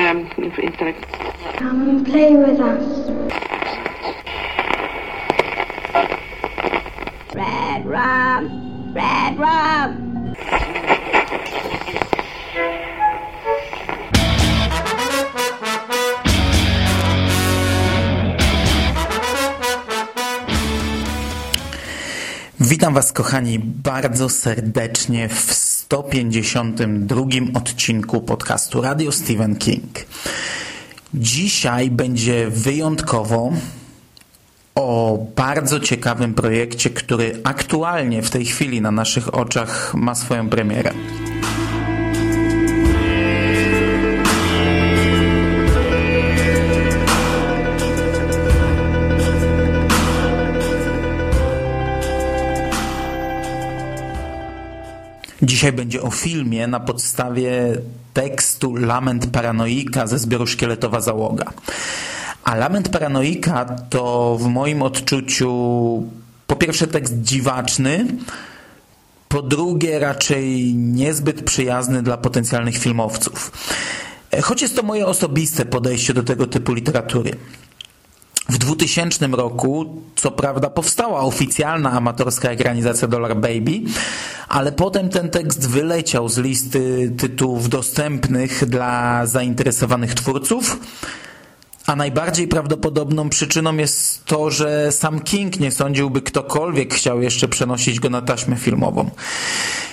um, intellect. Come and play with us. Red rum, red rum. Witam Was, kochani, bardzo serdecznie w 152 odcinku podcastu Radio Stephen King. Dzisiaj będzie wyjątkowo o bardzo ciekawym projekcie, który aktualnie w tej chwili na naszych oczach ma swoją premierę. Dzisiaj będzie o filmie na podstawie tekstu Lament Paranoika ze zbioru Szkieletowa Załoga. A Lament Paranoika to w moim odczuciu po pierwsze tekst dziwaczny, po drugie raczej niezbyt przyjazny dla potencjalnych filmowców. Choć jest to moje osobiste podejście do tego typu literatury. W 2000 roku, co prawda, powstała oficjalna amatorska ekranizacja Dollar Baby, ale potem ten tekst wyleciał z listy tytułów dostępnych dla zainteresowanych twórców. A najbardziej prawdopodobną przyczyną jest to, że sam King nie sądził, by ktokolwiek chciał jeszcze przenosić go na taśmę filmową.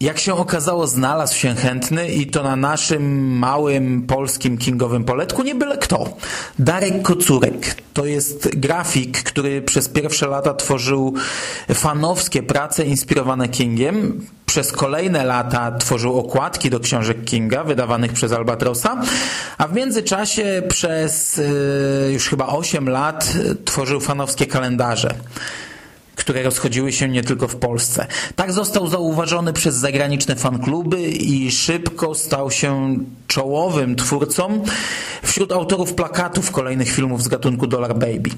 Jak się okazało, znalazł się chętny i to na naszym małym polskim kingowym poletku nie byle kto. Darek Kocurek to jest grafik, który przez pierwsze lata tworzył fanowskie prace inspirowane Kingiem. Przez kolejne lata tworzył okładki do książek Kinga wydawanych przez Albatrosa, a w międzyczasie przez już chyba 8 lat tworzył fanowskie kalendarze które rozchodziły się nie tylko w Polsce. Tak został zauważony przez zagraniczne fankluby i szybko stał się czołowym twórcą wśród autorów plakatów kolejnych filmów z gatunku Dollar Baby.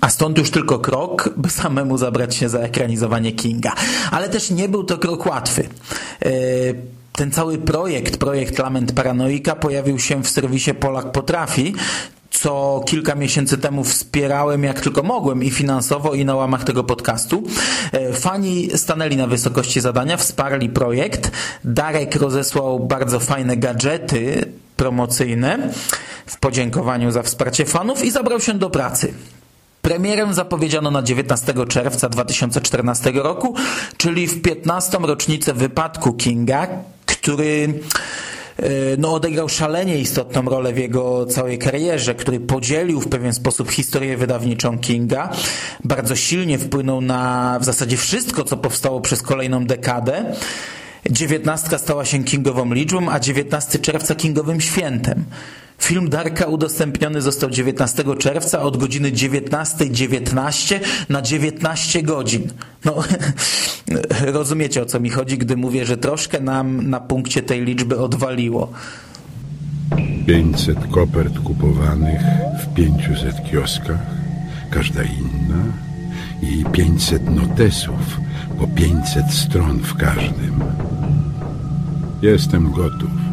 A stąd już tylko krok, by samemu zabrać się za ekranizowanie Kinga. Ale też nie był to krok łatwy. Ten cały projekt, projekt Lament Paranoika pojawił się w serwisie Polak Potrafi, co kilka miesięcy temu wspierałem jak tylko mogłem i finansowo i na łamach tego podcastu. Fani stanęli na wysokości zadania, wsparli projekt. Darek rozesłał bardzo fajne gadżety promocyjne w podziękowaniu za wsparcie fanów i zabrał się do pracy. Premierę zapowiedziano na 19 czerwca 2014 roku, czyli w 15. rocznicę wypadku Kinga, który no, odegrał szalenie istotną rolę w jego całej karierze, który podzielił w pewien sposób historię wydawniczą Kinga, bardzo silnie wpłynął na w zasadzie wszystko, co powstało przez kolejną dekadę. Dziewiętnastka stała się Kingową liczbą, a 19 czerwca Kingowym świętem. Film Darka udostępniony został 19 czerwca od godziny 19.19 19 na 19 godzin. No, rozumiecie o co mi chodzi, gdy mówię, że troszkę nam na punkcie tej liczby odwaliło. 500 kopert kupowanych w 500 kioskach, każda inna i 500 notesów po 500 stron w każdym. Jestem gotów.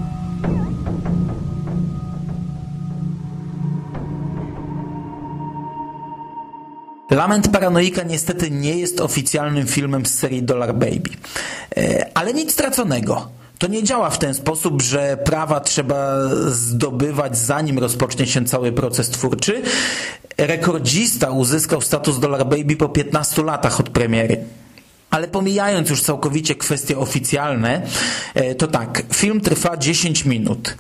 Lament Paranoika niestety nie jest oficjalnym filmem z serii Dollar Baby. Ale nic straconego. To nie działa w ten sposób, że prawa trzeba zdobywać zanim rozpocznie się cały proces twórczy. Rekordzista uzyskał status Dollar Baby po 15 latach od premiery. Ale pomijając już całkowicie kwestie oficjalne, to tak, film trwa 10 minut.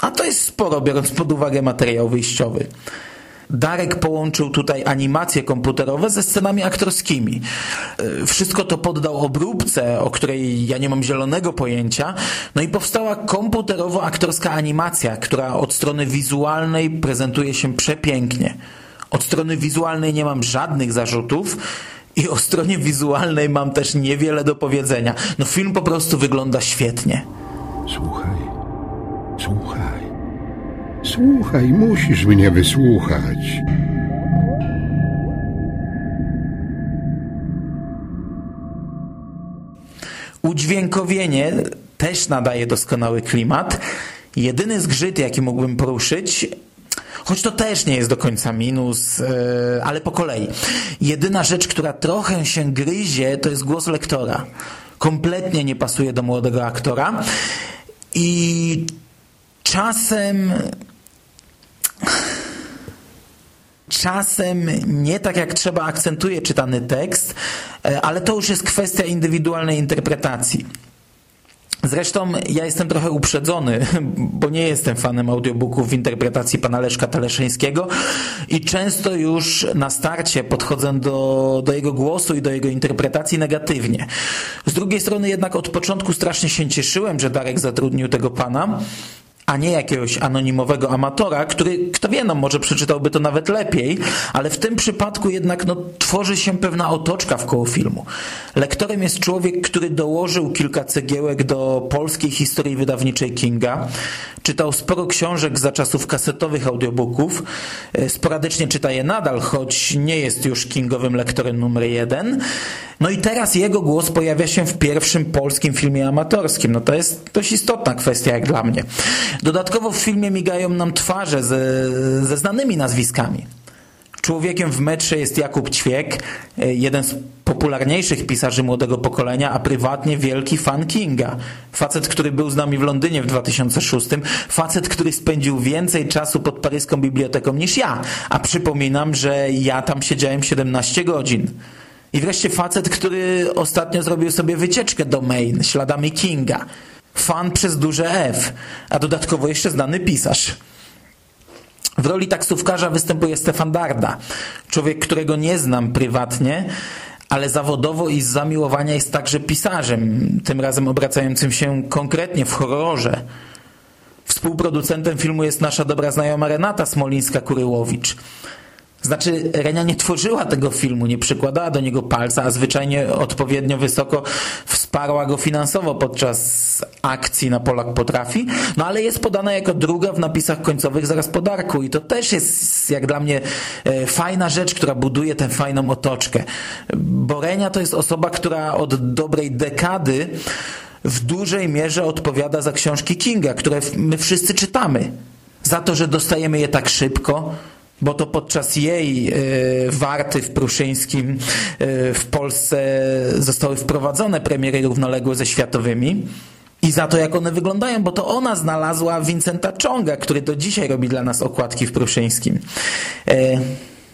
A to jest sporo, biorąc pod uwagę materiał wyjściowy. Darek połączył tutaj animacje komputerowe ze scenami aktorskimi. Wszystko to poddał obróbce, o której ja nie mam zielonego pojęcia, no i powstała komputerowo-aktorska animacja, która od strony wizualnej prezentuje się przepięknie. Od strony wizualnej nie mam żadnych zarzutów i o stronie wizualnej mam też niewiele do powiedzenia. No film po prostu wygląda świetnie. Słuchaj, słuchaj. Słuchaj, musisz mnie wysłuchać. Udźwiękowienie też nadaje doskonały klimat. Jedyny zgrzyt, jaki mógłbym poruszyć, choć to też nie jest do końca minus, yy, ale po kolei. Jedyna rzecz, która trochę się gryzie, to jest głos lektora. Kompletnie nie pasuje do młodego aktora i czasem czasem nie tak jak trzeba akcentuje czytany tekst, e, ale to już jest kwestia indywidualnej interpretacji. Zresztą ja jestem trochę uprzedzony, bo nie jestem fanem audiobooków w interpretacji pana Leszka Teleszyńskiego i często już na starcie podchodzę do, do jego głosu i do jego interpretacji negatywnie. Z drugiej strony jednak od początku strasznie się cieszyłem, że Darek zatrudnił tego pana, a nie jakiegoś anonimowego amatora, który, kto wie, no może przeczytałby to nawet lepiej, ale w tym przypadku jednak no, tworzy się pewna otoczka w koło filmu. Lektorem jest człowiek, który dołożył kilka cegiełek do polskiej historii wydawniczej Kinga, czytał sporo książek za czasów kasetowych audiobooków, e, sporadycznie czyta je nadal, choć nie jest już Kingowym lektorem numer jeden. No i teraz jego głos pojawia się w pierwszym polskim filmie amatorskim. No to jest dość istotna kwestia jak dla mnie. Dodatkowo w filmie migają nam twarze ze, ze znanymi nazwiskami. Człowiekiem w metrze jest Jakub Ćwiek, e, jeden z popularniejszych pisarzy młodego pokolenia, a prywatnie wielki fan Kinga. Facet, który był z nami w Londynie w 2006, facet, który spędził więcej czasu pod paryską biblioteką niż ja, a przypominam, że ja tam siedziałem 17 godzin. I wreszcie facet, który ostatnio zrobił sobie wycieczkę do Maine śladami Kinga. Fan przez duże F, a dodatkowo jeszcze znany pisarz. W roli taksówkarza występuje Stefan Darda, człowiek, którego nie znam prywatnie, ale zawodowo i z zamiłowania jest także pisarzem, tym razem obracającym się konkretnie w horrorze. Współproducentem filmu jest nasza dobra znajoma Renata Smolińska-Kuryłowicz. Znaczy, Renia nie tworzyła tego filmu, nie przykładała do niego palca, a zwyczajnie odpowiednio wysoko wsparła go finansowo podczas akcji na Polak Potrafi, no ale jest podana jako druga w napisach końcowych zaraz po Darku i to też jest jak dla mnie e, fajna rzecz, która buduje tę fajną otoczkę. Bo Renia to jest osoba, która od dobrej dekady w dużej mierze odpowiada za książki Kinga, które my wszyscy czytamy. Za to, że dostajemy je tak szybko, bo to podczas jej e, warty w Pruszyńskim e, w Polsce zostały wprowadzone premiery równoległe ze światowymi. I za to, jak one wyglądają, bo to ona znalazła Vincenta Czonga, który do dzisiaj robi dla nas okładki w Pruszyńskim. E,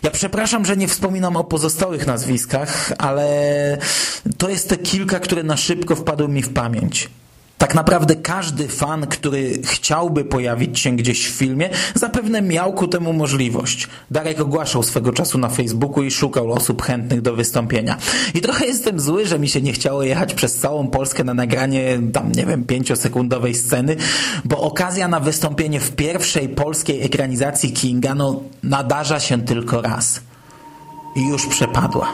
ja przepraszam, że nie wspominam o pozostałych nazwiskach, ale to jest te kilka, które na szybko wpadły mi w pamięć. Tak naprawdę każdy fan, który chciałby pojawić się gdzieś w filmie, zapewne miał ku temu możliwość. Darek ogłaszał swego czasu na Facebooku i szukał osób chętnych do wystąpienia. I trochę jestem zły, że mi się nie chciało jechać przez całą Polskę na nagranie tam, nie wiem, pięciosekundowej sceny, bo okazja na wystąpienie w pierwszej polskiej ekranizacji Kinga, no, nadarza się tylko raz. I już przepadła.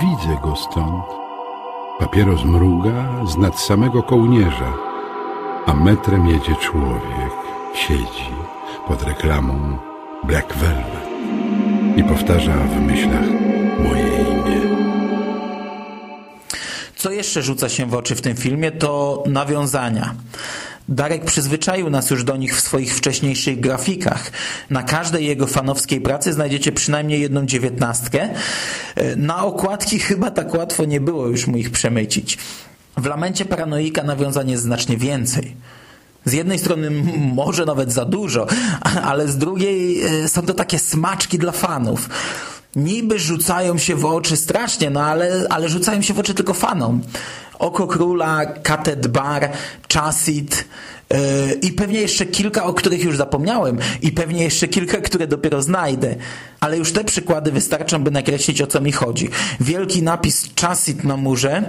Widzę go stąd. Papieros mruga z nad samego kołnierza, a metrem jedzie człowiek, siedzi pod reklamą Black Velvet i powtarza w myślach moje imię. Co jeszcze rzuca się w oczy w tym filmie, to nawiązania. Darek przyzwyczaił nas już do nich w swoich wcześniejszych grafikach. Na każdej jego fanowskiej pracy znajdziecie przynajmniej jedną dziewiętnastkę. Na okładki chyba tak łatwo nie było już mu ich przemycić. W Lamencie Paranoika nawiązań jest znacznie więcej. Z jednej strony może nawet za dużo, ale z drugiej e, są to takie smaczki dla fanów niby rzucają się w oczy strasznie, no ale, ale rzucają się w oczy tylko fanom. Oko Króla, Katet Bar, Chassid yy, i pewnie jeszcze kilka, o których już zapomniałem i pewnie jeszcze kilka, które dopiero znajdę. Ale już te przykłady wystarczą, by nakreślić o co mi chodzi. Wielki napis Chassid na murze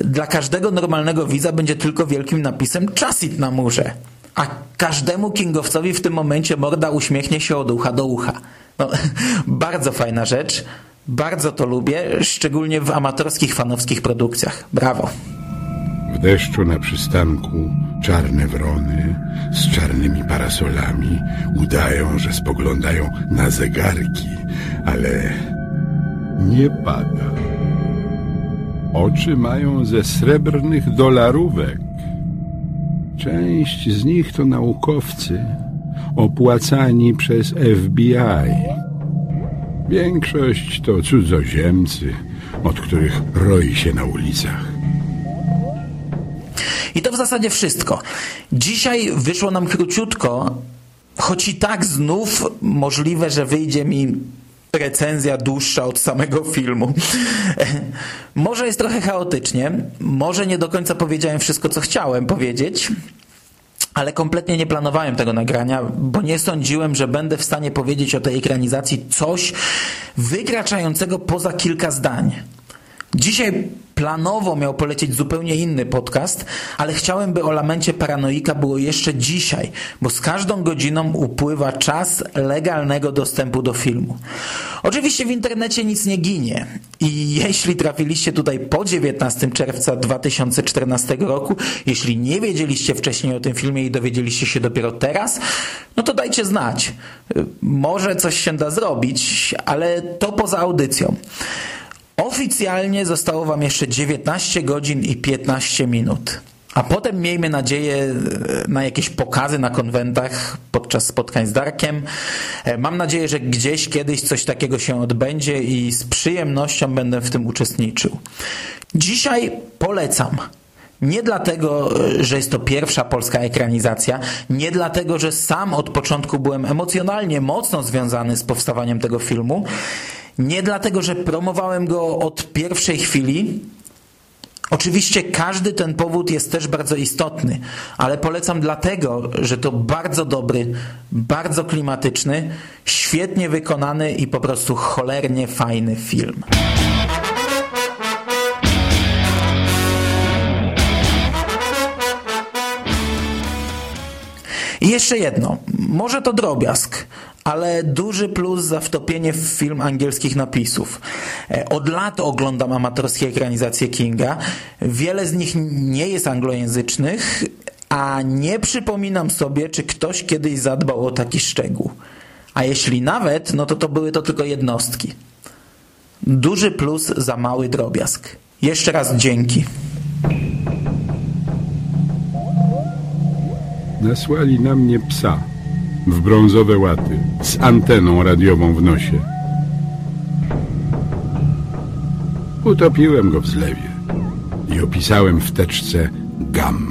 dla każdego normalnego widza będzie tylko wielkim napisem Chassid na murze. A każdemu kingowcowi w tym momencie morda uśmiechnie się od ucha do ucha. No, bardzo fajna rzecz. Bardzo to lubię, szczególnie w amatorskich, fanowskich produkcjach. Brawo. W deszczu na przystanku czarne wrony z czarnymi parasolami udają, że spoglądają na zegarki, ale nie pada. Oczy mają ze srebrnych dolarówek. Część z nich to naukowcy opłacani przez FBI. Większość to cudzoziemcy, od których roi się na ulicach. I to w zasadzie wszystko. Dzisiaj wyszło nam króciutko, choć i tak znów możliwe, że wyjdzie mi recenzja dłuższa od samego filmu. może jest trochę chaotycznie, może nie do końca powiedziałem wszystko, co chciałem powiedzieć, ale kompletnie nie planowałem tego nagrania, bo nie sądziłem, że będę w stanie powiedzieć o tej ekranizacji coś wykraczającego poza kilka zdań. Dzisiaj planowo miał polecieć zupełnie inny podcast, ale chciałem, by o lamencie paranoika było jeszcze dzisiaj, bo z każdą godziną upływa czas legalnego dostępu do filmu. Oczywiście w internecie nic nie ginie i jeśli trafiliście tutaj po 19 czerwca 2014 roku, jeśli nie wiedzieliście wcześniej o tym filmie i dowiedzieliście się dopiero teraz, no to dajcie znać. Może coś się da zrobić, ale to poza audycją. Oficjalnie zostało Wam jeszcze 19 godzin i 15 minut. A potem miejmy nadzieję e, na jakieś pokazy na konwentach podczas spotkań z Darkiem. E, mam nadzieję, że gdzieś kiedyś coś takiego się odbędzie i z przyjemnością będę w tym uczestniczył. Dzisiaj polecam. Nie dlatego, e, że jest to pierwsza polska ekranizacja, nie dlatego, że sam od początku byłem emocjonalnie mocno związany z powstawaniem tego filmu, nie dlatego, że promowałem go od pierwszej chwili. Oczywiście każdy ten powód jest też bardzo istotny, ale polecam dlatego, że to bardzo dobry, bardzo klimatyczny, świetnie wykonany i po prostu cholernie fajny film. I jeszcze jedno, może to drobiazg, ale duży plus za wtopienie w film angielskich napisów. E, od lat oglądam amatorskie ekranizacje Kinga. Wiele z nich nie jest anglojęzycznych, a nie przypominam sobie, czy ktoś kiedyś zadbał o taki szczegół. A jeśli nawet, no to to były to tylko jednostki. Duży plus za mały drobiazg. Jeszcze raz dzięki. Nasłali na mnie psa w brązowe łaty z anteną radiową w nosie. Utopiłem go w zlewie i opisałem w teczce gamma.